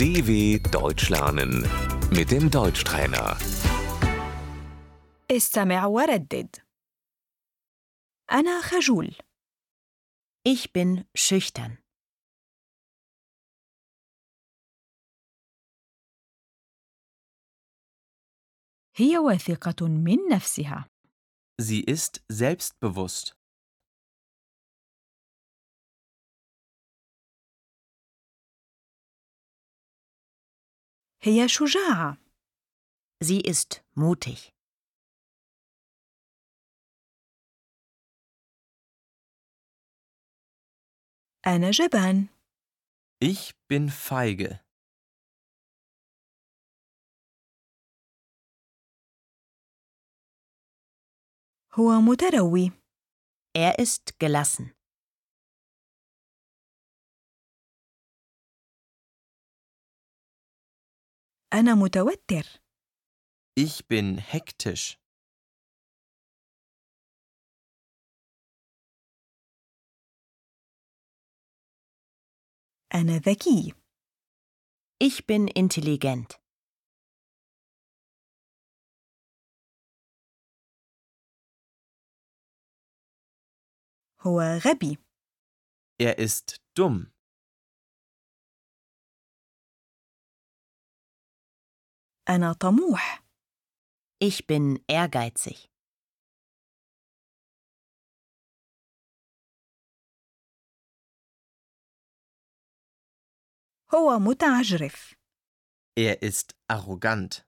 DW Deutsch lernen mit dem Deutschtrainer. استمع وردد أنا خجول Ich bin schüchtern. هي واثقة من نفسها Sie ist selbstbewusst. هي شجاعة Sie ist mutig. أنا جبان Ich bin feige. هو متروي Er ist gelassen. أنا متوتر Ich bin hektisch. أنا ذكي Ich bin intelligent. هو غبي Er ist dumm. أنا طموح Ich bin ehrgeizig. هو متعجرف Er ist arrogant.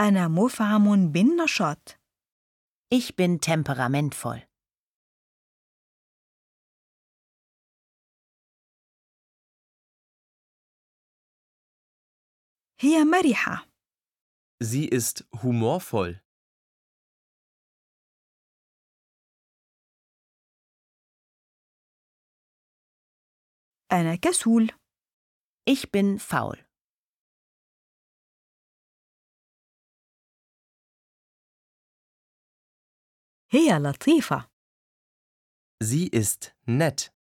أنا مفعم بالنشاط Ich bin temperamentvoll. هي مرحة Sie ist humorvoll. أنا كسول Ich bin faul. هي لطيفة Sie ist nett.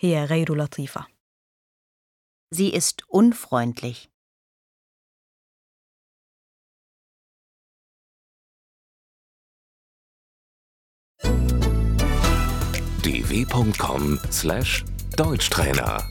هي غير لطيفة Sie ist unfreundlich. dw.com/deutschtrainer